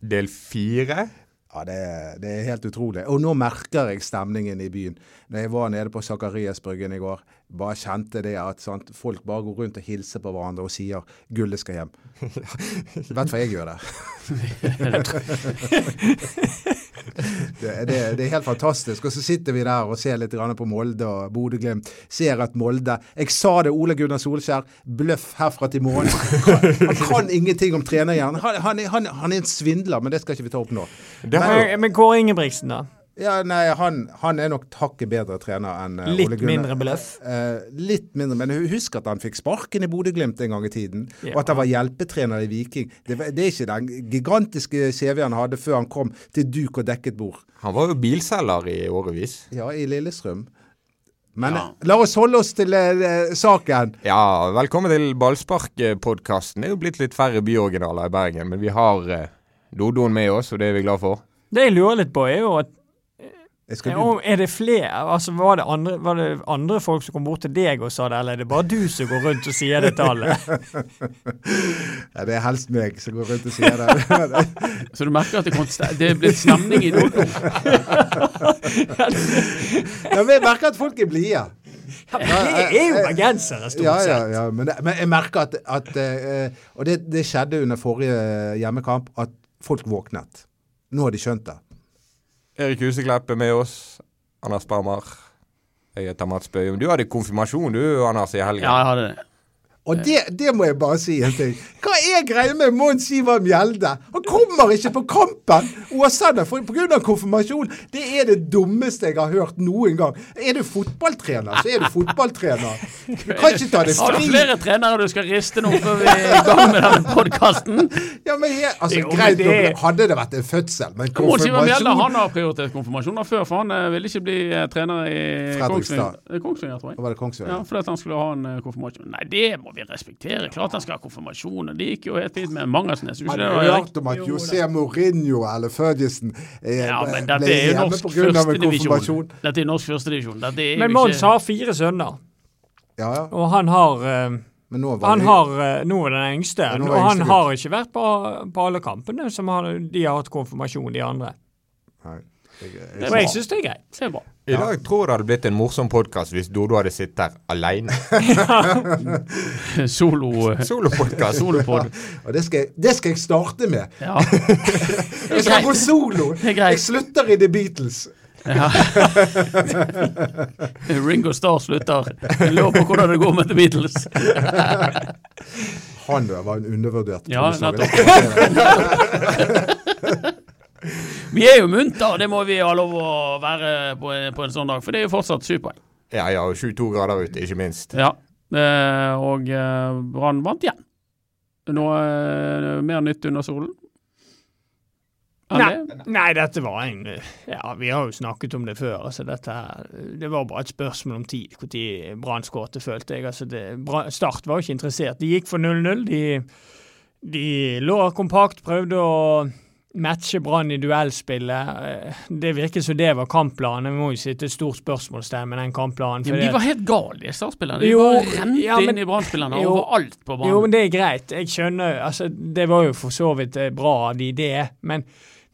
del fire. Ja, det det er, helt utrolig. Og nå merker jeg stemningen i byen. Når jeg var nede på Sakariasbryggen i går, bare kjente det at sant, folk bare går rundt og hilser på hverandre og sier 'gullet skal hjem'. Vet du hva jeg gjør der? det, det, det, er helt fantastisk. Og så sitter vi der og ser litt på Molde og Bodø-Glimt. Ser at Molde Jeg sa det, Ole Gunnar Solskjær. Bløff herfra til månen. Han, han, kan ingenting om trenerhjernen. Han, han, han, han, er en svindler, men det skal ikke vi ta opp nå. Men, men Kåre Ingebrigtsen, da? Ja, nei, han, han, er nok hakket bedre trener enn uh, Ole Gunnar. Mindre bløff? Uh, litt mindre, men husk at han fikk sparken i Bodø-Glimt en gang i tiden. Ja. Og at han var hjelpetrener i Viking. Det, det er ikke den gigantiske CV han hadde før han kom til duk og dekket bord. Han var jo bilselger i årevis. Ja, i Lillestrøm. Men ja. la oss holde oss til uh, saken. Ja, velkommen til Ballspark-podkasten. Det er jo blitt litt færre byoriginaler i Bergen, men vi har uh, Dodoen med oss, og det er vi glad for. Det jeg lurer litt på, er jo at ja, er det flere? Altså, var det, andre, var, det andre, folk som kom bort til deg og sa det, eller er det bare du som går rundt og sier det til alle? ja, det er helst meg som går rundt og sier det. Så du merker at det, det er blitt stemning i Nordland? ja, men jeg merker at folk er blide. Ja, men det er jo bergensere, stort ja, ja, ja, men, men, jeg merker at, at uh, Og det, det skjedde under forrige hjemmekamp, at folk våknet. Nå har de skjønt det. Erik Huseklepp er med oss. Anders Barmar. Jeg heter Mats Bøyum. Du hadde konfirmasjon du, Anders, i helgen. Ja, jeg hadde det. Og det, det, må jeg bare si en ting. Hva er greia med Mons Ivar Mjelde? Han kommer ikke på kampen! Åsane pga. konfirmasjon. Det er det dummeste jeg har hørt noen gang. Er du fotballtrener, så er du fotballtrener. Du kan ikke ta det fri. Har du flere trenere du skal riste nå før vi er i gang med denne podkasten? Ja, men jeg, altså, jo, greit, det... hadde det vært en fødsel, men konfirmasjon Mons Ivar Mjelde han har prioritert konfirmasjoner før, for han eh, ville ikke bli eh, trener i Kongsvinger, Kongsvinger tror jeg. Var det Kongsvinger? Ja, fordi han skulle ha en eh, konfirmasjon. Nei, det må vi respekterer Klart han skal ha konfirmasjon. og Det gikk jo helt fint med Mangersnes. Har du hørt om at José Mourinho eller Ferguson ja, men dette er jo en konfirmasjon. Dette er norsk førstedivisjon. Men Mons har fire sønner. Ja, ja. Og han har nå, han har, uh, nå er den yngste, ja, og han har ikke vært på, på alle kampene som har, de har hatt konfirmasjon, de andre. Nei. Jeg, jeg, jeg syns det er greit. Det er bra. I dag tror jeg det hadde blitt en morsom podkast hvis Dodo hadde sittet her alene. Solo Solopodkast. Solopod. Og det skal, det skal, jeg starte med. Ja. jeg skal gå solo. Jeg slutter i The Beatles. Ja. Ringo Starr slutter. Jeg lurer på hvordan det går med The Beatles. Han var en undervurdert ja, vi er jo munter, det må vi ha lov å være på, på en sånn dag. For det er jo fortsatt syv poeng. Ja, ja, og 22 grader ute, ikke minst. Ja, eh, og eh, Brann vant igjen. Noe eh, mer nytt under solen? Nei, nei, dette var en Ja, vi har jo snakket om det før. altså dette Det var bare et spørsmål om tid når Brann skåret, følte jeg. altså det, Start var jo ikke interessert. De gikk for 0-0. De, de lå kompakt, prøvde å matche Brann i duellspillet. Eh, det virker som det var kampplanen. Vi må jo sitte et stort spørsmålstegn med den kampplanen. Ja, de var helt gale, de startspillerne. De jo, bare rente ja, inn i Brann-spillerne overalt på banen. Jo, men det er greit. Jeg skjønner. altså Det var jo for så vidt eh, bra av de, det. Men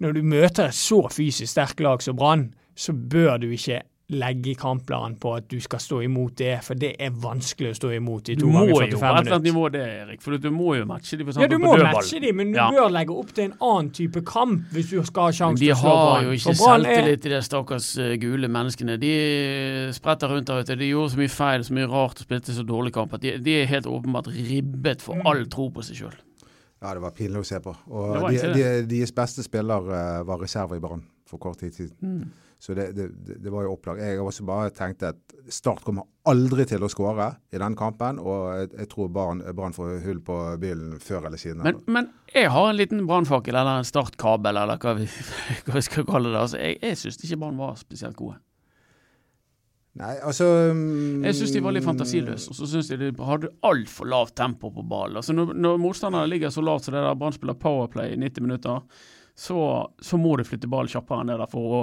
når du møter et så fysisk sterkt lag som Brann, så bør du ikke legge i kampplanen på at du skal stå imot det, for det er vanskelig å stå imot i to ganger 45 minutter. Du må jo på et eller annet nivå det, Erik, for du må jo matche de på, ja, du må matche de, men du ja. bør legge opp til en annen type kamp hvis du skal ha sjanse til å slå Brann. De har jo ikke selvtillit, de stakkars uh, gule menneskene. De spretter rundt der ute. De gjorde så mye feil, så mye rart og spilte så dårlig kamp at de, de, er helt åpenbart ribbet for all tro på seg sjøl. Ja, det var pinlig å se på. Og de, de, deres beste spiller uh, var reserve i Brann for kort tid siden. Mm. Så det, det, det var jo opplagt. Jeg har også bare tenkt at Start kommer aldri til å skåre i den kampen, og jeg, jeg tror Brann får hull på bilen før eller siden. Men, men jeg har en liten brannfakkel, eller en startkabel, eller hva vi, hva vi skal kalle det. Altså, jeg jeg syns ikke Brann var spesielt gode. Nei, altså um, Jeg syns de var litt fantasiløse, og så syns jeg de hadde altfor lavt tempo på ballen. Altså, når, når motstanderne ligger så lavt som det der Brann spiller Powerplay i 90 minutter, så, så må du flytte ballen kjappere enn det der for å,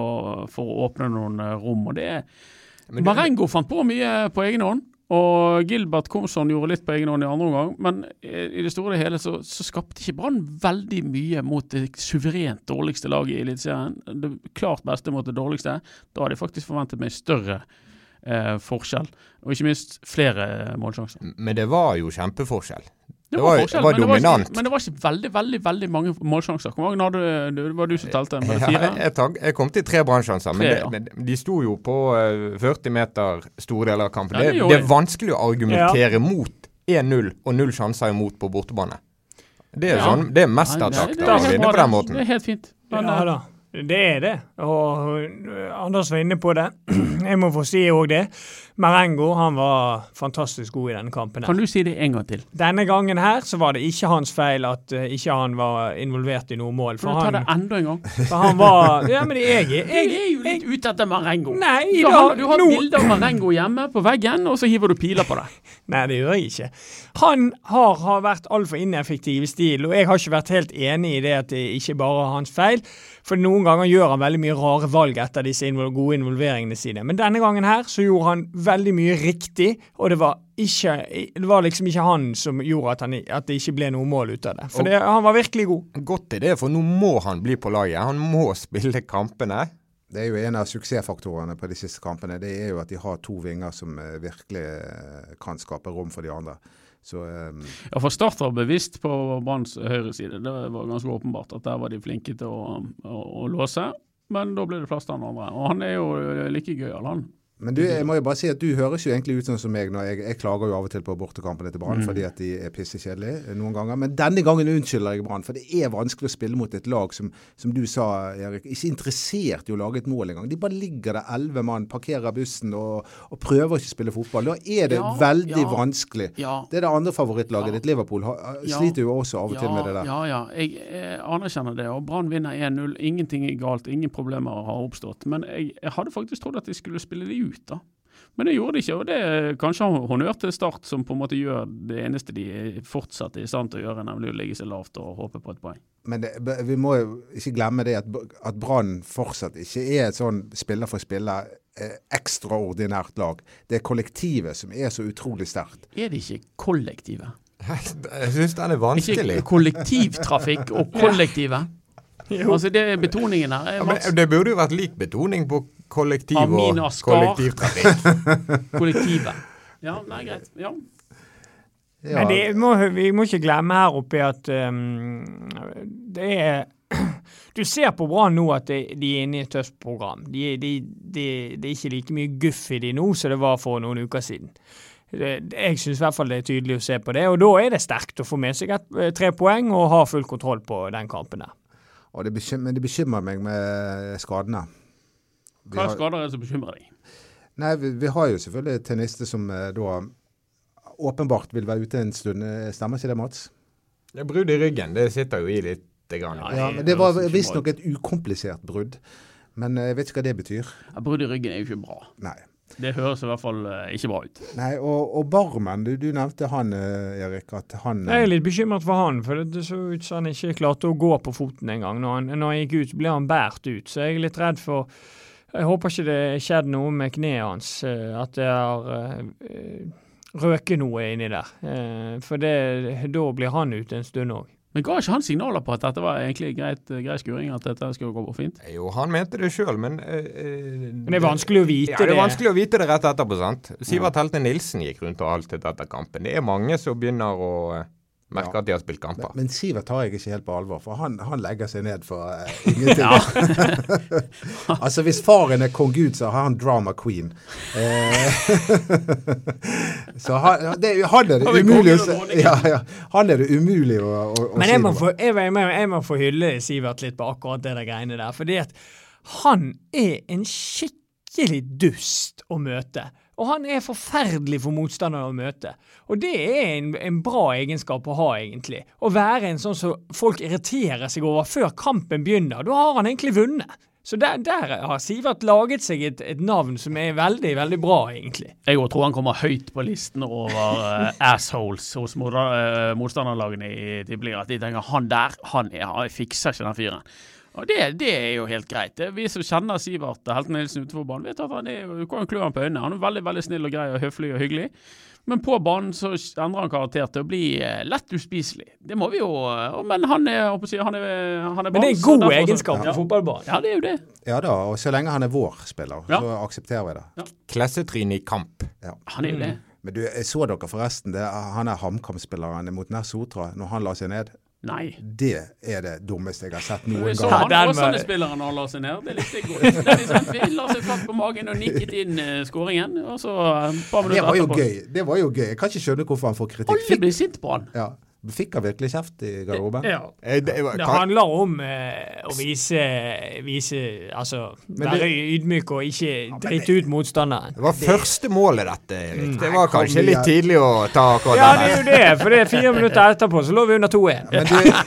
for å åpne noen eh, rom. og det er du- Marengo fant på mye på egen hånd, og Gilbert Komson gjorde litt på egen hånd i andre omgang. Men i det store og hele så, så skapte ikke Brann veldig mye mot det suverent dårligste laget i Eliteserien. Det klart beste mot det dårligste. Da hadde jeg faktisk forventet meg større eh, forskjell, og ikke minst flere eh, målsjanser. Men det var jo kjempeforskjell. Det Det var, var- forskjell, det var men, det var dominant. ikke, men det var ikke veldig veldig, veldig mange målsjanser. Hvor mange hadde du? Det var du som telte? Var det Ja, fire? jeg, jeg, jeg kom til tre brannsjanser, men, ja. men de sto jo på eh, 40 meter store deler av kampen. Ja, det det, er vanskelig å argumentere mot 1-0 og null sjanser imot på bortebane. Det er, Ja. sånn, det er er å helt vinne på den måten. Det er helt fint. Men, Ja eh, da, det er det. Og Anders var inne på det. Jeg må få si òg det. Marengo han var fantastisk god i denne kampen. her. kan du si det en gang til? Denne gangen her så var det ikke hans feil at uh, ikke han var involvert i noe mål. For du ta det enda en gang? for han var Ja, men jeg, jeg, Jeg er jo litt ute etter Marengo. Nei, Du da, har, du har nå- bilde av Marengo hjemme på veggen, og så hiver du piler på det. Nei, det gjør jeg ikke. Han har, har vært altfor ineffektiv i stil, og jeg har ikke vært helt enig i det at det ikke bare er hans feil. For noen ganger gjør han veldig mye rare valg etter disse invol gode involveringene sine. Men denne gangen her så gjorde han veldig mye riktig, og det var, ikke, det var liksom ikke han som gjorde at, han, at det ikke ble noe mål ut av det. For det, han var virkelig god. Godt idé, for nå må han bli på laget. Han må spille kampene. Det er jo en av suksessfaktorene på de siste kampene. Det er jo at de har to vinger som eh, virkelig eh, kan skape rom for de andre. Så um, Ja, for Start var bevisst på Branns høyre side. Det var ganske åpenbart at der var de flinke til å, å, å låse. Men da ble det plass til han andre. Og han er jo like gøyal, han. Men du, jeg må jo bare si at du høres jo egentlig ut sånn som meg når jeg, jeg klager jo av og til på bortekampene til Brann fordi at de er pissekjedelige noen ganger. Men denne gangen unnskylder jeg Brann, for det er vanskelig å spille mot et lag som, som du sa, Erik, ikke er interessert i å lage et mål engang. De bare ligger der elleve mann, parkerer bussen og, og prøver ikke å spille fotball. Da er det Ja, veldig ja. vanskelig. Ja. Det er det andre favorittlaget ditt, Liverpool, har, sliter jo også av og til med det der. Ja, ja. Jeg jeg anerkjenner det. Og Brann vinner 1-0. Ingenting er galt. Ingen problemer har oppstått. Men jeg, jeg hadde faktisk trodd at de skulle spille de ut, da. Men det gjorde de ikke, og det er kanskje honnør til Start, som på en måte gjør det eneste de fortsatt er i stand til å gjøre, nemlig å ligge seg lavt og håpe på et poeng. Men det, vi må jo ikke glemme det at, at Brann fortsatt ikke er et sånn spiller for spiller eh, ekstraordinært lag. Det er kollektivet som er så utrolig sterkt. Er det ikke kollektivet? Jeg syns den er vanskelig. Ikke kollektivtrafikk og kollektivet. Altså det er Betoningen her er Ja, men det burde jo vært lik betoning på kollektiv og kollektivtrafikk. kollektivet. Ja, nei, greit. Ja. Ja, Men det må, vi må ikke glemme her oppe at um, det er Du ser på Brann nå at de, de er inne i et tøft program. De, de, de, det er ikke like mye guff i de nå som det var for noen uker siden. Det, jeg syns i hvert fall det er tydelig å se på det, og da er det sterkt å få med seg et, eh, tre poeng og ha full kontroll på den kampen der. og det bekymrer, men det bekymrer meg med skadene. Hva har, skader er det som bekymrer deg? nei, vi, vi har jo selvfølgelig tennister som eh, da åpenbart vil være ute en stund. Eh, Stemmer ikke det, Mats? Det er Brudd i ryggen, det sitter jo i litt. Grann. Ja, Ja, det men Det var visstnok et ukomplisert brudd. Men eh, jeg vet ikke hva det betyr. Ja, Brudd i ryggen er jo ikke bra. Nei. Det høres i hvert fall eh, ikke bra ut. Nei, Og, og Barmen, du, du nevnte han, eh, Erik. At han eh, Jeg er litt bekymret for han, for det så ut som han ikke klarte å gå på foten engang. Når, han- når han gikk ut, ble han båret ut. Så jeg er litt redd for Jeg håper ikke det skjedde noe med kneet hans. eh, At det har eh, røket noe inni der. Eh, For det, da blir han ute en stund òg. Men ga ikke han signaler på at dette var egentlig greit, grei skuring, at dette skulle gå fint? Jo, han mente det sjøl, men eh, Men det er vanskelig å vite det. ja, det. er vanskelig å vite det rett etterpå, sant. Sivert Helte Nilsen gikk rundt og haltet etter kampen. Det er mange som begynner å eh, merke Ja. at de har spilt kamper. Men, men Sivert tar jeg ikke helt på alvor, for han, han legger seg ned for uh, ingenting. altså Hvis faren er kong Gud, så har han drama queen. Eh, så han, det, han er det umulig å ja, ja, Han er det umulig å, å, å Men jeg må, noe. få, jeg, jeg, må- jeg må få hylle Sivert litt på akkurat det der greiene der. Fordi at Han er en skikkelig dust å møte. Og han er forferdelig for motstandere å møte. Og det er en, en, bra egenskap å ha, egentlig. Å være en sånn som folk irriterer seg over før kampen begynner. Da har han egentlig vunnet. Så der, der har Sivert laget seg et, et, navn som er veldig, veldig bra, egentlig. Jeg tror han kommer høyt på listen over uh, assholes hos uh, motstanderlagene i tippeligaen. At de tenker han der, han, er, han fikser ikke den fyren. Og det, det, er jo helt greit. Det, Vi som kjenner Sivert Helten Nilsen utenfor banen, vet at han er, du kan klø han på øynene. Han er veldig veldig snill og grei og høflig og hyggelig. Men på banen så endrer han karakter til å bli eh, lett uspiselig. Det må vi jo eh, Men han er, han er, han er Men det er en god egenskap på ja. fotballbanen. Ja, det er jo det. Ja da, og så lenge han er vår spiller, ja. så aksepterer vi det. Ja. Klassetrinn i kamp. Ja. Han er jo det. Men du, jeg så dere forresten det, han er HamKam-spilleren mot Nær Sotra når han la seg ned? Nei. Det er det dummeste jeg har sett noen gang. Så han var sånne spillere når han la seg ned. Det likte jeg godt. Liksom, la seg flatt på magen og nikket inn uh, skåringen. Og så uh, Det var jo gøy. Det var jo gøy. Jeg kan ikke skjønne hvorfor han får kritikk. Alle blir sint på han. Ja. Fikk han virkelig kjeft i garderoben? Ja. Eh, det, det, handler om eh, å vise, vise Altså være ydmyk og ikke drite ut motstanderen. Det var første målet, dette, Erik. Mm. Det var kanskje litt tidlig å ta akkurat Ja, det er jo det. For det er fire minutter etterpå så lå vi under 2-1.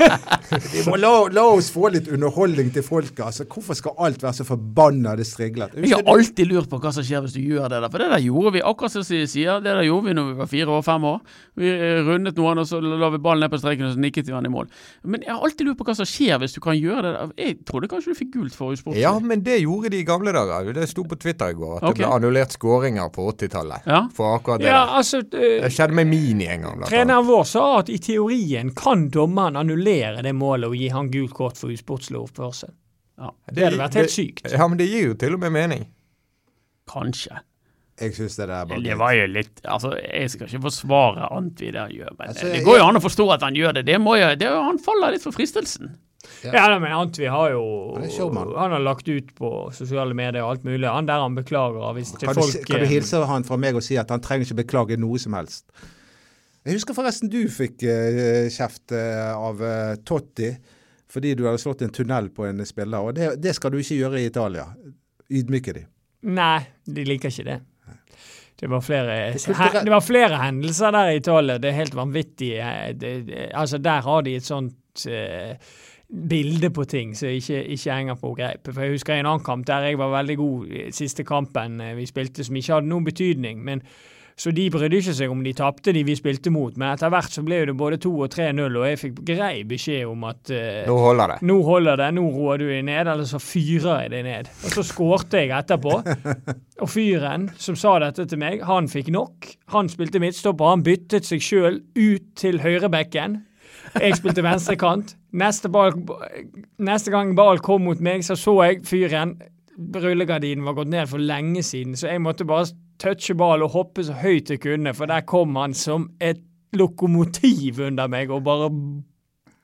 Vi må la, la, oss få litt underholdning til folket. Altså, hvorfor skal alt være så forbanna det striglet? Jeg har alltid lurt på hva som skjer hvis du gjør det der. For det der gjorde vi, akkurat som de sier, det der gjorde vi når vi var fire år, fem år. Vi rundet noen, og så la vi ballen ned på streken og så nikket vi han i mål. Men jeg har alltid lurt på hva som skjer hvis du kan gjøre det. Jeg trodde kanskje du fikk gult for usportslig. Ja, men det gjorde de i gamle dager. Det sto på Twitter i går at okay. det ble annullert skåringer på 80-tallet. Ja. For akkurat det ja. Altså, det skjedde med Mini en gang. Treneren vår sa at i teorien kan dommeren annullere det målet og gi han gult kort for usportslig oppførsel. Ja. Det, det hadde vært helt sykt. Ja, men det gir jo til og med mening. Kanskje. Jeg syns det der bare Det var jo litt Altså, jeg skal ikke forsvare Antvi det han gjør, men altså, det går jo an å forstå at han gjør det. Det må jo, det, Han faller litt for fristelsen. Ja, ja men Antvi har jo Han har lagt ut på sosiale medier og alt mulig. Han der han beklager hvis kan folk du, Kan du hilse han fra meg og si at han trenger ikke beklage noe som helst? Jeg husker forresten du fikk uh, kjeft uh, av uh, Totti fordi du hadde slått en tunnel på en spiller. og Det, det skal du ikke gjøre i Italia. Ydmyke de. Nei, de liker ikke det. Det var, flere, det var flere hendelser der i Italia. Det er helt vanvittig. Det, det, altså, der har de et sånt uh, bilde på ting som ikke, ikke henger på greip. For Jeg husker en annen kamp der jeg var veldig god siste kampen eh, vi spilte, som ikke hadde noen betydning. men så de brydde ikke seg om de tapte de vi spilte mot, men etter hvert så ble det både 2 og 3-0, og jeg fikk grei beskjed om at uh, Nå holder det. Nå holder det, nå roer du deg ned, eller så fyrer jeg deg ned. Og så skårte jeg etterpå. Og fyren som sa dette til meg, han fikk nok. Han spilte midtstopper, han byttet seg sjøl ut til høyrebekken. Jeg spilte venstrekant. Neste, ball, neste gang ball kom mot meg, så så jeg fyren. Rullegardinen var gått ned for lenge siden, så jeg måtte bare touche ball og hoppe så høyt jeg kunne, for der kom han som et lokomotiv under meg og bare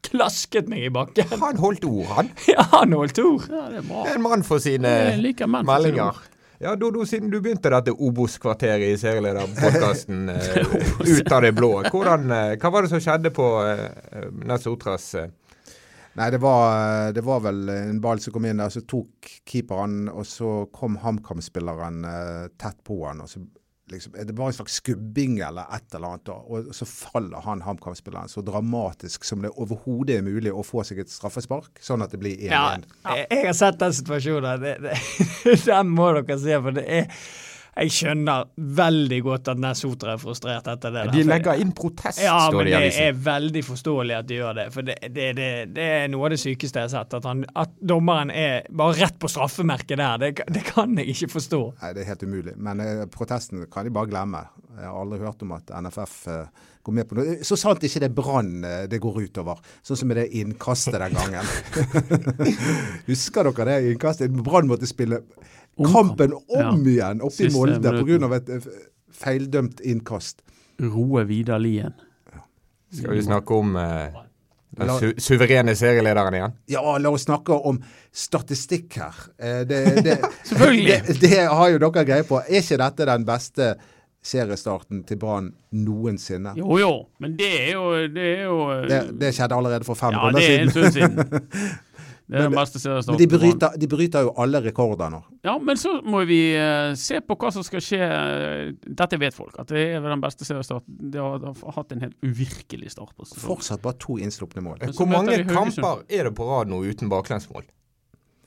klasket meg i bakken. Han holdt ord, han. Ja, han holdt ord. Ja, det er bra. En mann for sine meldinger. Ja, Dodo, siden du begynte dette Obos-kvarteret i serielederpodkasten eh, ut av det blå, hvordan, eh, hva var det som skjedde på eh, Nesotras eh? Nei, det var, det var, vel en ball som kom inn der, så tok keeperen, og så kom HamKam-spilleren eh, tett på han. og så liksom, Det var en slags skubbing eller et eller annet, og så faller han HamKam-spilleren så dramatisk som det overhodet er mulig å få seg et straffespark, sånn at det blir 1-1. Ja, jeg har sett den situasjonen. Det, det, den må dere se, for det er jeg skjønner veldig godt at Nessotra er frustrert etter det. De legger inn protest, ja, står det i avisen. Ja, men det er veldig forståelig at de gjør det. For det, det, det, det er noe av det sykeste jeg har sett. At, han, at dommeren er bare rett på straffemerket der. Det, kan jeg ikke forstå. Nei, det er helt umulig. Men eh, protesten kan de bare glemme. Jeg har aldri hørt om at NFF eh, går med på noe. Så sant ikke det er Brann eh, det går utover. Sånn som med det innkastet den gangen. Husker dere det innkastet? Brann måtte spille kampen om ja. igjen oppe i Molde pga. et eh, feildømt innkast. Roe Vidar Lien. Ja. Skal vi snakke om eh, den su suverene serielederen igjen? Ja, la oss snakke om statistikk her. Eh, det, det, Selvfølgelig! Det, det, har jo dere greie på. Er ikke dette den beste seriestarten til Brann noensinne? Jo jo, men det er jo Det, er jo, det, det skjedde allerede for fem ja, siden. Ja, det er en stund siden. Det er men, den beste seriestarten. Men de bryter, de bryter, jo alle rekorder nå. Ja, men så må vi uh, se på hva som skal skje. Dette vet folk, at det er den beste seriestarten. Det har, har, hatt en helt uvirkelig start. på Fortsatt bare to innslupne mål. Hvor mange kamper er det på rad nå uten baklengsmål?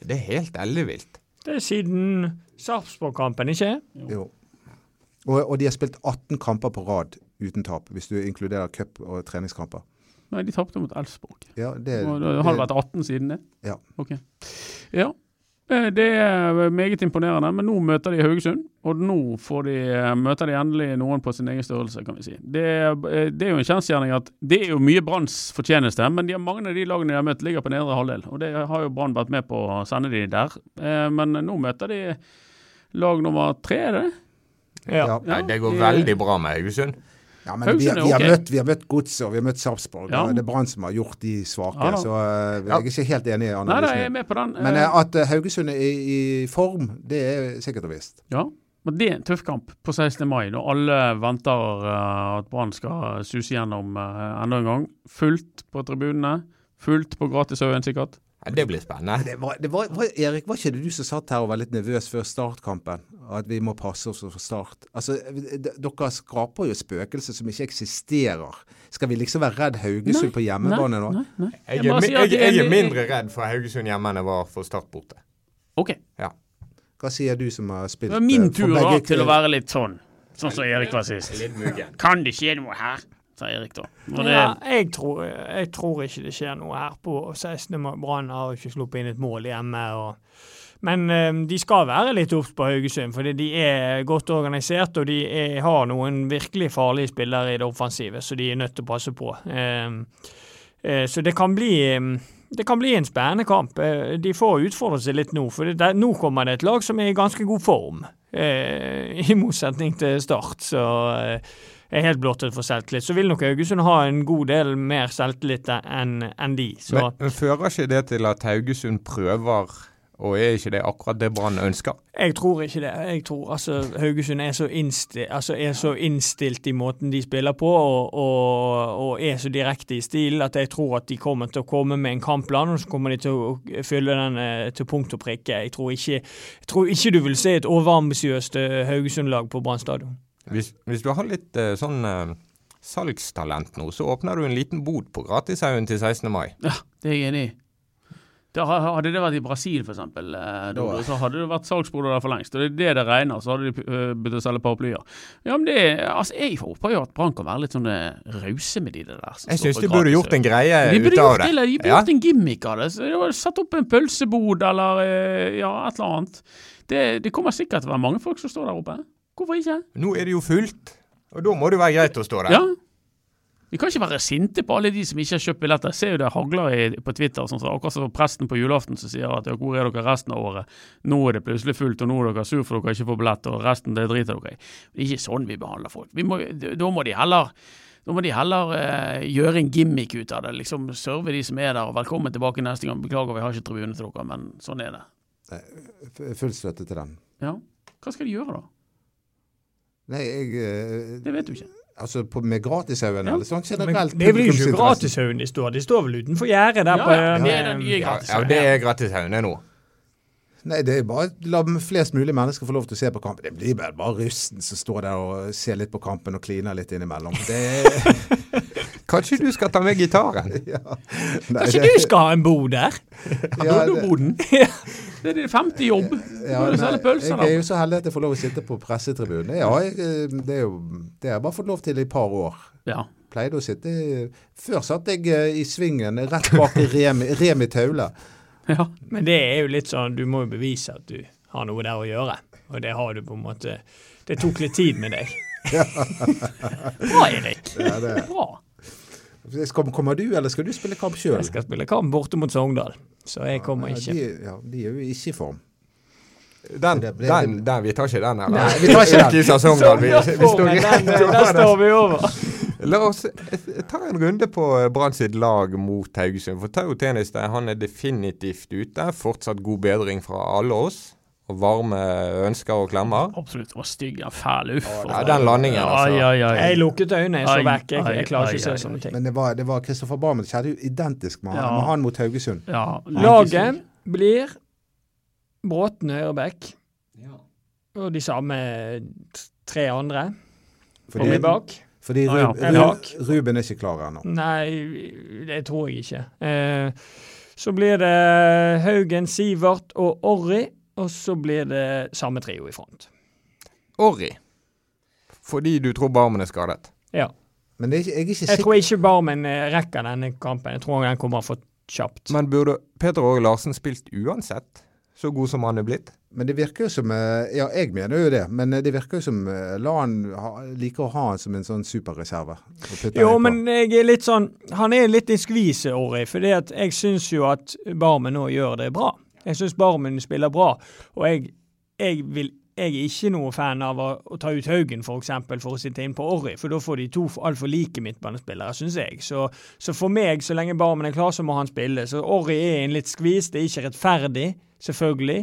Det er helt ellevilt. Det er siden Sarpsborg-kampen, ikke? Jo. jo. Og, og, de har spilt 18 kamper på rad uten tap, hvis du inkluderer cup- og treningskamper. Nei, de tapte mot Elfsborg. Ja, det, det har det vært 18 siden det? Ja. Ok. Ja, eh, det er meget imponerende, men nå møter de Haugesund. Og nå de, eh, møter de endelig noen på sin egen størrelse, kan vi si. Det, eh, det er jo en kjensgjerning at det er jo mye Branns fortjeneste, men de har mange av de lagene de har møtt, ligger på nedre halvdel. Og det har jo Brann vært med på å sende de der. Men nå møter de lag nummer tre, er det? Ja. ja. Det går veldig bra med Haugesund. Ja, men vi, vi, har møtt, vi har møtt Godset og vi har møtt Sarpsborg. Ja. Det er Brann som har gjort de svake. Ja, så uh, jeg er ikke helt enig i analysen. Nei. Men uh, at uh, Haugesund er i, i, form, det er sikkert og visst. Ja, men det er en tøff kamp på 16. mai, når alle venter at Brann skal suse gjennom enda en gang. Fullt på tribunene. Fullt på Gratishaugen, sikkert. Ja, Det blir spennende. Det var, det var, var, Erik, var ikke det du som satt her og var litt nervøs før startkampen? At vi må passe oss for start. Altså, Dere skraper jo spøkelser som ikke eksisterer. Skal vi liksom være redd Haugesund nei, på hjemmebane nå? Nei, nei. Jeg, er, jeg, jeg, er, mindre redd for Haugesund hjemme enn jeg var for Start borte. Ok. Ja. Hva sier du som har spilt Det var min tur da, til å være litt sånn. Sånn som Erik var sist. Kan det skje noe her? Sa Erik da. Det... Ja, jeg, tror, jeg, tror, ikke det skjer noe her på 16. Brann har ikke sluppet inn et mål hjemme. Og... Men um, de skal være litt obs på Haugesund, fordi de er godt organisert. Og de er, har noen virkelig farlige spillere i det offensive, så de er nødt til å passe på. Um, uh, så det kan bli um, det kan bli en spennende kamp. De får utfordre seg litt nå, for det, nå kommer det et lag som er i ganske god form. Eh, I motsetning til Start. Så er helt blottet for selvtillit. Så vil nok Haugesund ha en god del mer selvtillit enn en de. Men, men fører ikke det til at Haugesund prøver og er ikke det akkurat det Brann ønsker? Jeg tror ikke det. Jeg tror altså Haugesund er så, innstilt, altså, er så innstilt i måten de spiller på, og, og, og, er så direkte i stilen at jeg tror at de kommer til å komme med en kampplan, og så kommer de til å fylle den eh, til punkt og prikke. Jeg tror ikke, jeg tror ikke du vil se et overambisiøst eh, Haugesund-lag på Brann stadion. Hvis, hvis, du har litt uh, sånn uh, salgstalent nå, så åpner du en liten bod på Gratishaugen til 16. mai. Ja, det er jeg enig i. Det hadde det vært i Brasil, f.eks., eh, så hadde det vært salgsboder der for lengst. Og det er det det regner, så hadde de uh, begynt å selge paraplyer. Ja, men det, altså, Jeg håper jo at Brann kan være litt sånn rause med de der. Jeg syns de burde gjort en greie ut av det. Eller, de burde ja. gjort en gimmick av det. Så de Satt opp en pølsebod eller ja, et eller annet. Det, det kommer sikkert til å være mange folk som står der oppe. Hvorfor ikke? Nå er det jo fullt, og da må det være greit å stå der. Ja. Vi kan ikke være sinte på alle de som ikke har kjøpt billetter. Jeg ser jo det hagler i, på Twitter, sånn, så akkurat som presten på julaften som sier at ja, hvor er dere resten av året? Nå er det plutselig fullt, og nå er dere sur for dere ikke får billett, og resten det driter dere i. Det er ikke sånn vi behandler folk. Vi må, da må de heller da må de heller eh, gjøre en gimmick ut av det. liksom Serve de som er der, og velkommen tilbake neste gang. Beklager, vi har ikke tribune til dere, men sånn er det. Full støtte til den. Ja. Hva skal de gjøre, da? Nei, jeg uh, Det vet du ikke. Altså på, med gratishaugen, ja. eller sånn generelt? Men det blir jo ikke gratishaugen de står, de står vel utenfor gjerdet der ja, på ja, det er den nye gratishaugen. Ja, det er gratishaugen nå. Nei, det er bare la flest mulig mennesker få lov til å se på kampen. Det blir bare, bare russen som står der og ser litt på kampen og kliner litt innimellom. Det Kanskje du skal ta med gitaren? Ja. Nei, Kanskje det... du skal ha en bod der? Ja, boden. Det er din femte jobb. Ja, nei, pølser, jeg er jo så heldig at jeg får lov å sitte på pressetribunen. Ja, jeg, eh, det, er jo, det har jeg bare fått lov til i et par år. Ja. Pleide å sitte Før satt jeg eh, i svingen rett bak Remi, Remi Taule. Ja. Men det er jo litt sånn Du må jo bevise at du har noe der å gjøre. Og det har du på en måte Det tok litt tid med deg. Bra, Erik. Ja, det... er. Bra. Kommer du, eller skal du spille kamp sjøl? Jeg skal spille kamp borte mot Sogndal, så jeg kommer ja, ikke. De, ja, de er jo ikke i form. Den, den, den, vi tar ikke den, eller? Nei, vi tar ikke den. Sogndal. Vi, vi står, den, den står vi over. La oss ta en runde på Brann sitt lag mot Haugesund. For Tau Teniste han er definitivt ute. Fortsatt god bedring fra alle oss. Og varme ønsker og klemmer. Absolutt. Og stygg og fæl. Uff. Ja, den landingen, altså. Ai, ai, ai. Jeg lukket øynene, jeg så Ai, vekk. Jeg, jeg klarer ai, ikke å se sånne ting. Men det var, det var Christopher Barmen. Det skjedde jo identisk med, Ja. med han mot Haugesund. Ja, Laget blir Bråten høyreback og de samme tre andre Fordi, kommer bak. fordi Ah, ja. Rub, bak. Ruben er ikke klar ennå. Nei, det tror jeg ikke. Eh, så blir det Haugen, Sivert og Orri, og så blir det samme trio i front. Orri. Fordi du tror Barmen er skadet. Ja. Men det er ikke, jeg er ikke Jeg tror ikke Barmen eh, rekker denne kampen. Jeg tror den kommer for kjapt. Men burde Peter Åge Larsen spilt uansett? Så god som han er blitt? Men det virker jo som eh, Ja, jeg mener jo det. Men eh, det virker jo som La han ha, liker å ha han som en sånn superreserve. Jo, men jeg er litt sånn Han er litt i skviset, Orri. For jeg syns jo at Barmen nå gjør det bra. Jeg syns Barmen spiller bra. Og jeg, jeg, vil, jeg er ikke noe fan av å, å ta ut Haugen for, eksempel, for å sitte inn på Orri, for da får de to altfor like midtbanespillere, syns jeg. Så, så for meg, så lenge Barmen er klar, så må han spille. Så Orri er i en litt skvis. Det er ikke rettferdig, selvfølgelig,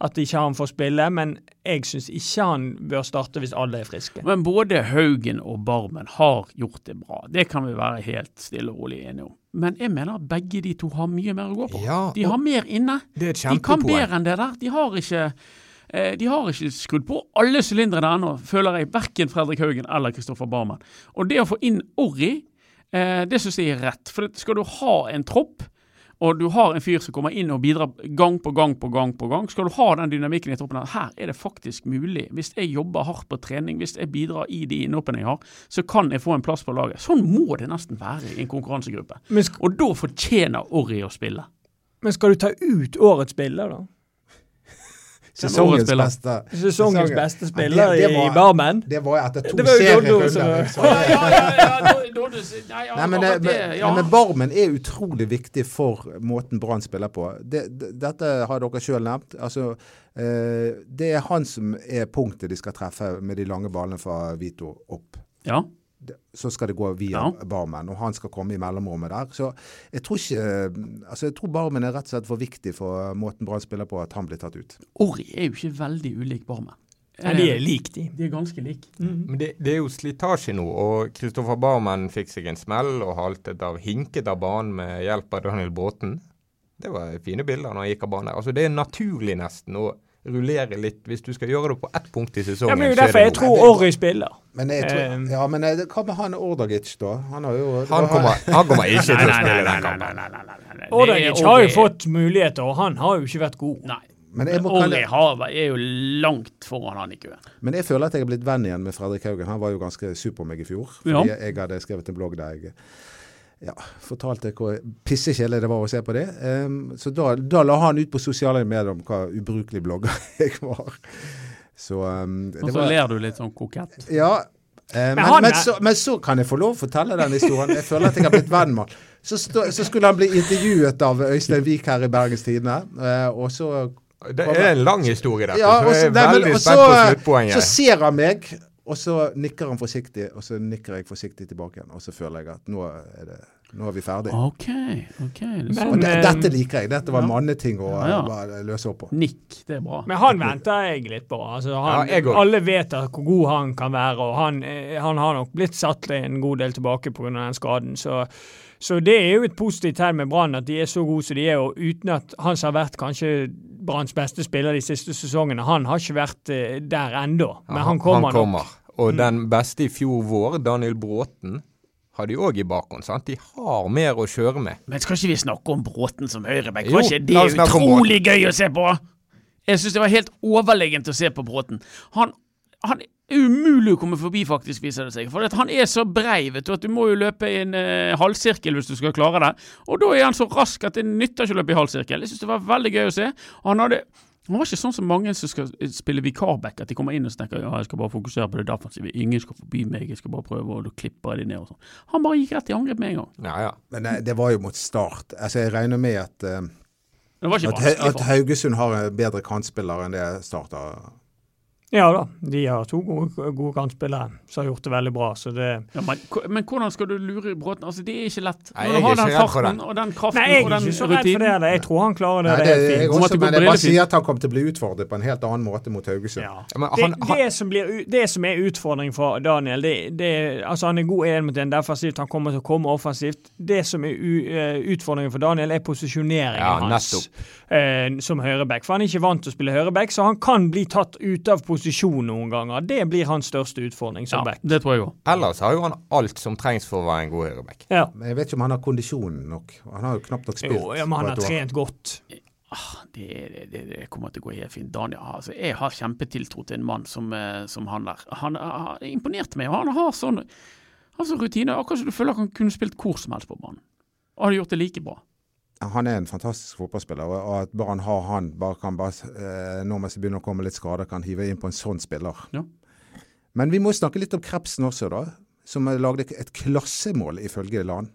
at ikke han får spille, men jeg syns ikke han bør starte hvis alle er friske. Men både Haugen og Barmen har gjort det bra. Det kan vi være helt stille og rolig enige om. Men jeg mener at begge de to har mye mer å gå på. Ja, de har mer inne. Det er et De kan bedre enn det der. De har ikke eh, de har ikke skrudd på alle sylindrene ennå, føler jeg. Verken Fredrik Haugen eller Kristoffer Barmen. Og det å få inn Orri, eh, det syns jeg er rett. For skal du ha en tropp, og du har en fyr som kommer inn og bidrar gang på gang på gang, på gang, skal du ha den dynamikken i troppen her, her er det faktisk mulig. Hvis jeg jobber hardt på trening, hvis jeg bidrar i de innhoppene jeg har, så kan jeg få en plass på laget. Sånn må det nesten være i en konkurransegruppe. Og da fortjener Orri å spille. men skal du ta ut årets spiller, da? Sesongens beste Sesongens beste beste Ja, spiller det- var, i Barmen? Det var etter to Det serierunder. Ja, ja, ja, ja, da- da- da- nei, men, det, det, ja. men Barmen er utrolig viktig for måten Brann spiller på. Det, det, dette har dere sjøl nevnt. Altså, eh, det er han som er punktet de skal treffe med de lange ballene fra Vito opp. Ja. Så skal det gå via Ja. Barmen, og han skal komme i mellomrommet der. Så jeg tror ikke Altså, jeg tror Barmen er rett og slett for viktig for måten Brann spiller på, at han blir tatt ut. Orri er jo ikke veldig ulik Barmen. Ja, de er like, de. De er ganske like. Men det, det er jo slitasje nå, og Kristoffer Barmen fikk seg en smell og haltet av, hinket av banen med hjelp av Daniel Bråten. Det var fine bilder når han gikk av banen. Altså, det er naturlig nesten å rullere litt hvis du skal gjøre det på ett punkt i sesongen. Ja, men det er jo er derfor jeg tror Orry spiller. Men jeg tror, Eh, ja, men eh, hva med han Ordagic, da? Han har jo Han kommer, han kommer ikke til å spille den kampen. Ordagic har jo fått muligheter, og han har jo ikke vært god. Nei. Men jeg, må, kalle, har- er jo langt foran han i køen. men jeg føler at jeg er blitt venn igjen med Fredrik Haugen. Han var jo ganske super meg i fjor. Fordi Ja. jeg hadde skrevet en blogg der jeg ja, fortalte hvor pissekjedelig det var å se på det. Um, så da, da la han ut på sosiale medier om hva ubrukelig blogger jeg var. Så um, Og så var ler du litt sånn kokett. Ja. eh, men, han men, er- så, men så kan jeg få lov å fortelle den historien. Jeg føler at jeg har blitt venn med han. Så, så skulle han bli intervjuet av Øystein Wiik her i Bergens Tidende. Uh, og så Det er en lang historie, dette. ja, så jeg er nei, veldig spent på sluttpoenget. så ser han meg, og så nikker han forsiktig, og så nikker jeg forsiktig tilbake igjen. Og så føler jeg at nå er, det, nå er vi ferdig. OK. ok. Det er Men- sånn. De, eh, dette liker jeg. Dette var ja. manneting å Ja, ja. løse opp på. Nikk, det er bra. Men han venter jeg litt på. Altså, han, Ja, jeg alle vet hvor god han kan være, og han, eh, han har nok blitt satt en god del tilbake pga. den skaden. Så, så det er jo et positivt tegn med Brann at de er så gode som de er, og uten at han som har vært kanskje Branns beste spiller de siste sesongene, han har ikke vært eh, der ennå. Men Ja, han kommer, han kommer. nok. Og den beste i fjor vår, Daniel Bråten, har de òg i bakhånd. sant? De har mer å kjøre med. Men skal ikke vi snakke om Bråten som høyreback? Var ikke det utrolig gøy å se på? Jeg syns det var helt overlegent å se på Bråten. Han, han er umulig å komme forbi, faktisk, viser det seg. For han er så brei vet du, at du må jo løpe i en uh, halvsirkel hvis du skal klare det. Og da er han så rask at det nytter ikke å løpe i halvsirkel. Jeg syns det var veldig gøy å se. Han hadde han var ikke sånn som mange som skal spille vikarback, at de kommer inn og snakker ja, jeg skal bare fokusere på det defensive, ingen skal forbi meg, jeg skal bare prøve, og da klipper jeg de ned og sånn. Han bare gikk rett i angrep med en gang. Ja, ja. Men det, det var jo mot start. Altså, jeg regner med at, eh, ikke at, at. Haugesund har en bedre kantspiller enn det Start har. Ja da, de har to gode, gode kantspillere som har gjort det veldig bra. så det... Ja, men, men, hvordan skal du lure Bråten? Altså, Det er ikke lett. Når du har den farten og den kraften Nei, jeg er ikke så redd for det. Jeg tror han klarer det. Nei, det, det er også, men jeg bare sier at han kommer til å bli utfordret på en helt annen måte mot Haugesund. Ja. Ja, han, det, det, som blir, det, som er utfordringen for Daniel det, altså Han er god én mot én defensivt, han kommer til å komme offensivt. Det som er u, uh, utfordringen for Daniel, er posisjoneringen ja, hans eh, som høyreback. For han er ikke vant til å spille høyreback, så han kan bli tatt ut av posisjon noen ganger. Det blir hans største utfordring som ja, back. Det tror jeg òg. Ellers har jo han alt som trengs for å være en god høyreback. Ja. Men jeg vet ikke om han har kondisjonen nok. Han har jo knapt nok spilt. Jo, ja, men han har trent godt. Ah, det, det, det, kommer til å gå helt fint. Daniel, altså, jeg har kjempetiltro til en mann som, eh, som han der. Han har imponert meg. og Han har sånn altså, rutine. Akkurat som du føler at han kunne spilt hvor som helst på banen. Og hadde gjort det like bra han er en fantastisk fotballspiller, og at bare han har han, bare kan bare, eh, når man begynner å komme litt skader, kan hive inn på en sånn spiller. Ja. Men vi må snakke litt om Krepsen også, da. Som lagde et klassemål, ifølge Lan.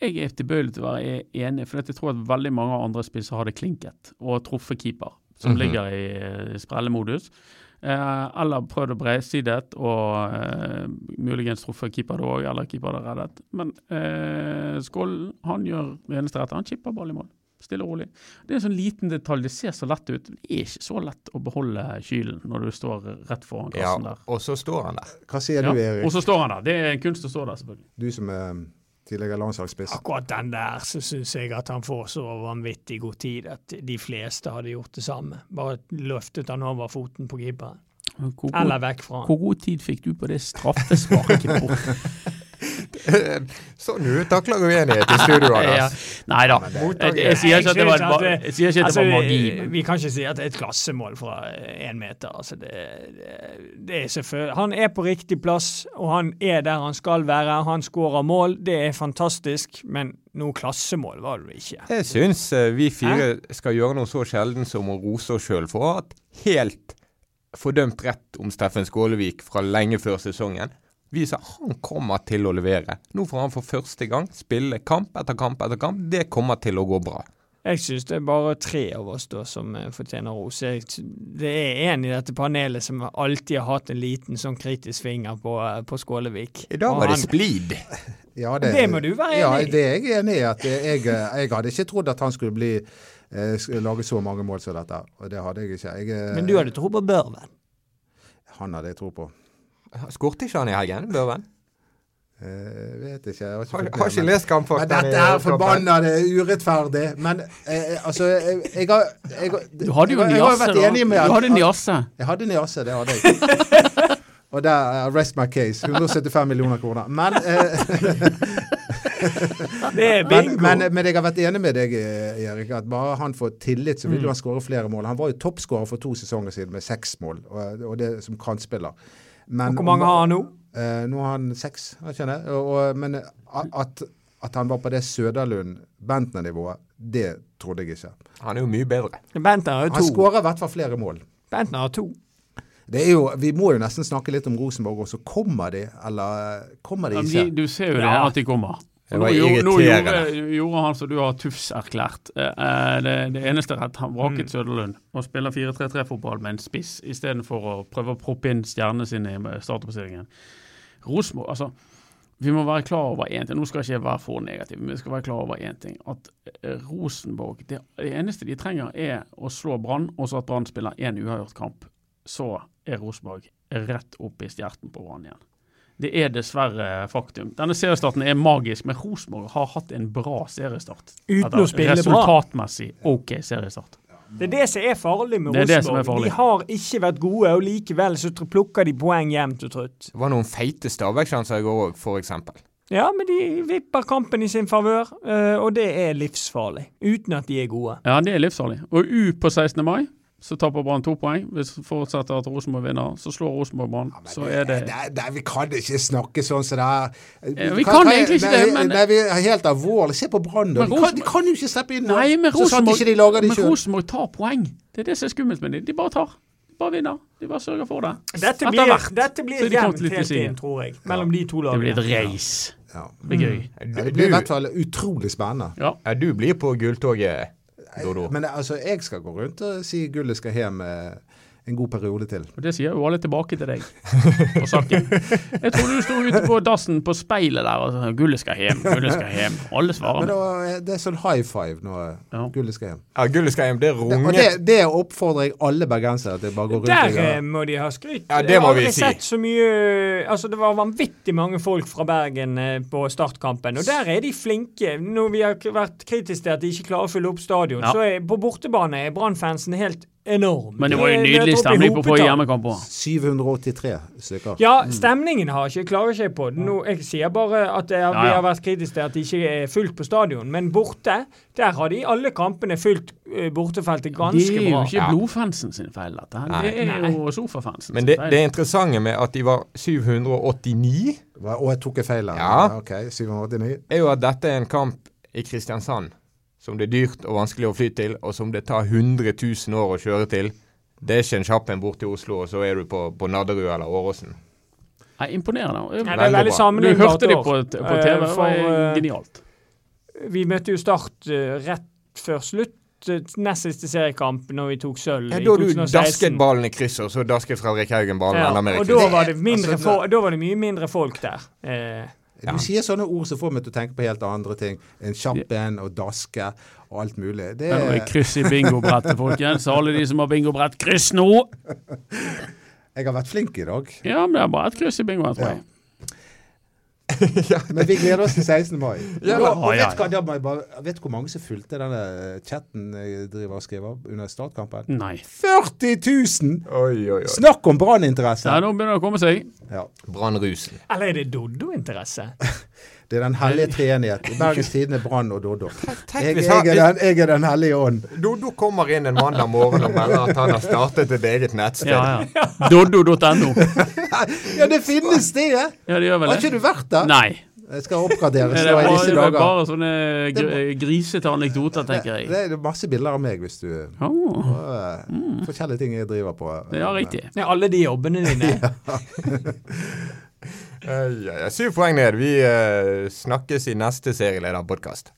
Jeg er tilbøyelig til å være enig, for jeg tror at veldig mange andre spisser hadde klinket og truffet keeper, som mm -hmm. ligger i uh, sprellemodus. Eh, eller prøvd å bredsidet og eh, muligens truffet keeper da òg, eller keeper det reddet. Men eh, Skål han gjør det eneste rette. Han chipper ball i mål. Stille og rolig. Det er en sånn liten detalj. Det ser så lett ut. Det er ikke så lett å beholde kylen når du står rett foran kassen ja, der. Og så står han der. Hva sier du, Erik? og så står han der. Det er en kunst å stå der, selvfølgelig. Du som er tidligere landslagsspiss. Akkurat den der så syns jeg at han får så vanvittig god tid at de fleste hadde gjort det samme. Bare løftet han over foten på keeperen. Eller vekk fra han. Hvor god tid fikk du på det straffesparket? sånn utakler takler uenighet i studio, Anders. Ja. Nei da. Jeg, sier ikke at det var, jeg sier ikke at det var altså, magi. Men. Vi kan ikke si at det er et klassemål fra én meter. Altså det, det, det er selvfølgelig Han er på riktig plass, og han er der han skal være. Han skårer mål, det er fantastisk, men noe klassemål var det ikke. Jeg syns eh, vi fire skal gjøre noe så sjelden som å rose oss sjøl for at helt fordømt rett om Steffen Skålevik fra lenge før sesongen viser han kommer til å levere. Nå får han for første gang spille kamp etter kamp etter kamp. Det kommer til å gå bra. Jeg syns det er bare tre av oss da som uh, fortjener ros. Det er en i dette panelet som alltid har hatt en liten sånn kritisk finger på, uh, på Skålevik. I dag var det splid. Ja, det, det, må du være enig i. Ja, det er jeg enig i. at jeg, jeg, hadde ikke trodd at han skulle bli eh, lage så mange mål som dette. Og det hadde jeg ikke. Jeg, eh, Men du hadde tro på Børven? Han hadde jeg tro på. Skårte ikke han i helgen, Børven? Uh, vet ikke. Jeg har ikke, har, har ikke lest kampfakta. Dette er forbanna urettferdig. Men uh, altså jeg, jeg, har, jeg, Du hadde jo niasse, da. Du hadde niasse. Jeg hadde niasse, det hadde jeg. Og der uh, rest my case. 175 millioner kroner. Men Det er bingo. Men, men, men, jeg har vært enig med deg, Erik, at bare han får tillit, så vil mm. han skåre flere mål. Han var jo toppskårer for to sesonger siden med seks mål, og, og det som kantspiller. Men, og hvor mange har han nå? Eh, nå har han seks, kjenner jeg. Men at, at, han var på det Søderlund-Bentner-nivået, det trodde jeg ikke. Han er jo mye bedre. Bentner har jo to. Han skårer i hvert fall flere mål. Bentner har to. Det er jo, Vi må jo nesten snakke litt om Rosenborg også. Kommer de, eller kommer de ikke? Ja, du ser jo det, ja. at de kommer. Det var nå, nå gjorde, gjorde, han som du har Tufs erklært. Eh, eh, det, det eneste rett, han vraket mm. Søderlund og spiller 4-3-3-fotball med en spiss istedenfor å prøve å proppe inn stjernene sine i startoppstillingen. Rosenborg, altså vi må være klar over én ting. Nå skal jeg ikke være for negativ, men vi skal være klar over én ting. At eh, Rosenborg det, det, eneste de trenger, er å slå Brann, og så at Brann spiller én uavgjort kamp. Så er Rosenborg rett opp i stjerten på Brann igjen. Det er dessverre faktum. Denne seriestarten er magisk, men Rosenborg har hatt en bra seriestart. Uten å spille bra. Resultatmessig OK seriestart. Det er det som er farlig med Rosenborg. De har ikke vært gode, og likevel så plukker de poeng jevnt og trutt. Det var noen feite Stabæk-sjanser i går òg, f.eks. Ja, men de vipper kampen i sin favør, eh, og det er livsfarlig. Uten at de er gode. Ja, det er livsfarlig. Og U på 16. mai så taper Brann to poeng. Hvis det forutsetter at Rosenborg vinner, så slår Rosenborg Brann. Ja, så er det nei, det, Vi kan ikke snakke sånn som det er. Vi, vi kan, kan, egentlig ikke det, men Nei, vi er helt alvorlig. Se på Brann, da. De, de, kan jo ikke slippe inn Nei, men Rosenborg, de de men Rosenborg tar poeng. Det er det som er skummelt med dem. De bare tar. Bare vinner. De bare sørger for det. Dette blir, hvert, dette blir jevnt helt inn, tror jeg, mellom de to lagene. Det blir et race. Ja. Det blir gøy. Det blir i hvert fall utrolig spennende. Ja. ja du blir på gulltoget Dodo. Men altså, jeg skal gå rundt og si gullet skal hjem. Eh, en god periode til. Og Det sier jo alle tilbake til deg på saken. Jeg tror du sto ute på dassen på speilet der og sa 'gullet skal hjem', 'gullet skal hjem'. Alle svarer. Men da, det er sånn high five nå. Ja. gullet skal hjem. Ja, gullet skal hjem. Det Det, og det, det oppfordrer jeg alle bergensere til. Bare gå rundt Der og eh, må de ha skryt. Ja, det må vi si. sett så mye Altså, det var vanvittig mange folk fra Bergen eh, på startkampen, og der er de flinke. Når vi har vært kritiske til at de ikke klarer å fylle opp stadion, Ja. så er på bortebane er Brann-fansen helt enorm. Men det var jo er nydelig stemning på forrige hjemmekamp òg. 783 stykker. Ja, stemningen har ikke, klager ikke jeg på. Nå, jeg sier bare at det, vi har vært kritiske til at det ikke er fullt på stadion. Men borte, der har de alle kampene fulgt bortefeltet ganske bra. Det er jo ikke blodfansen sin feil, dette. Det er jo sofafansen Men sin det, feil. det interessante med at de var 789, Hva- Og jeg tok en feil her. Ja. Ok, 789. er jo at dette er en kamp i Kristiansand som det er dyrt og vanskelig å fly til, og som det tar 100 000 år å kjøre til. Det er ikke en kjapp en bort til Oslo, og så er du på, på Nadderud eller Åråsen. Nei, imponerende. Nei, det er Veldig veldig bra. Du hørte det på, på Eh, TV, det for, var eh, genialt. Vi møtte jo Start eh, rett før slutt. eh, Nest siste seriekamp når vi tok sølv Ja, i da du dasket ballen i krysset, og så dasket Fredrik Haugen ballen Ja, enda mer i og da var, det mindre Altså, da var det mye mindre folk der. Eh, Ja. Du sier sånne ord som får meg til å tenke på helt andre ting. En kjapp en og daske og alt mulig. Det er det kryss i bingobrettet, folkens. Alle de som har bingobrett, kryss nå! jeg har vært flink i dag. Ja, men det er bare et kryss i bingoen, jeg. Men vi gleder oss til 16. mai. Ja, Da- og vet, du hva, da bare, vet hvor mange som fulgte denne chatten jeg driver og skriver under startkampen? Nei. 40 000! Oi, oi, oi. Snakk om branninteresse! Ja, nå begynner det å komme seg. Ja. Brannrusen. eller er det Doddo-interesse? Det er den hellige treenighet. I Bergens Tidende Brann og Doddo. Jeg, jeg, den, jeg er den hellige ånd. Doddo kommer inn en mandag morgen og melder at han har startet et eget nettsted. Ja, ja. Doddo.no. Ja, det finnes det! Ja, det gjør vel Har ikke det? du vært der? Nei. Jeg skal oppgraderes Er det nå i disse dager. det er bare sånne gr grisete anekdoter, Det, tenker jeg. det er masse bilder av meg hvis du oh. og, eh, Forskjellige ting jeg driver på. ja, riktig. Ja, alle de jobbene dine. Ja, Syv poeng ned. Vi eh, snakkes i neste serielederpodkast.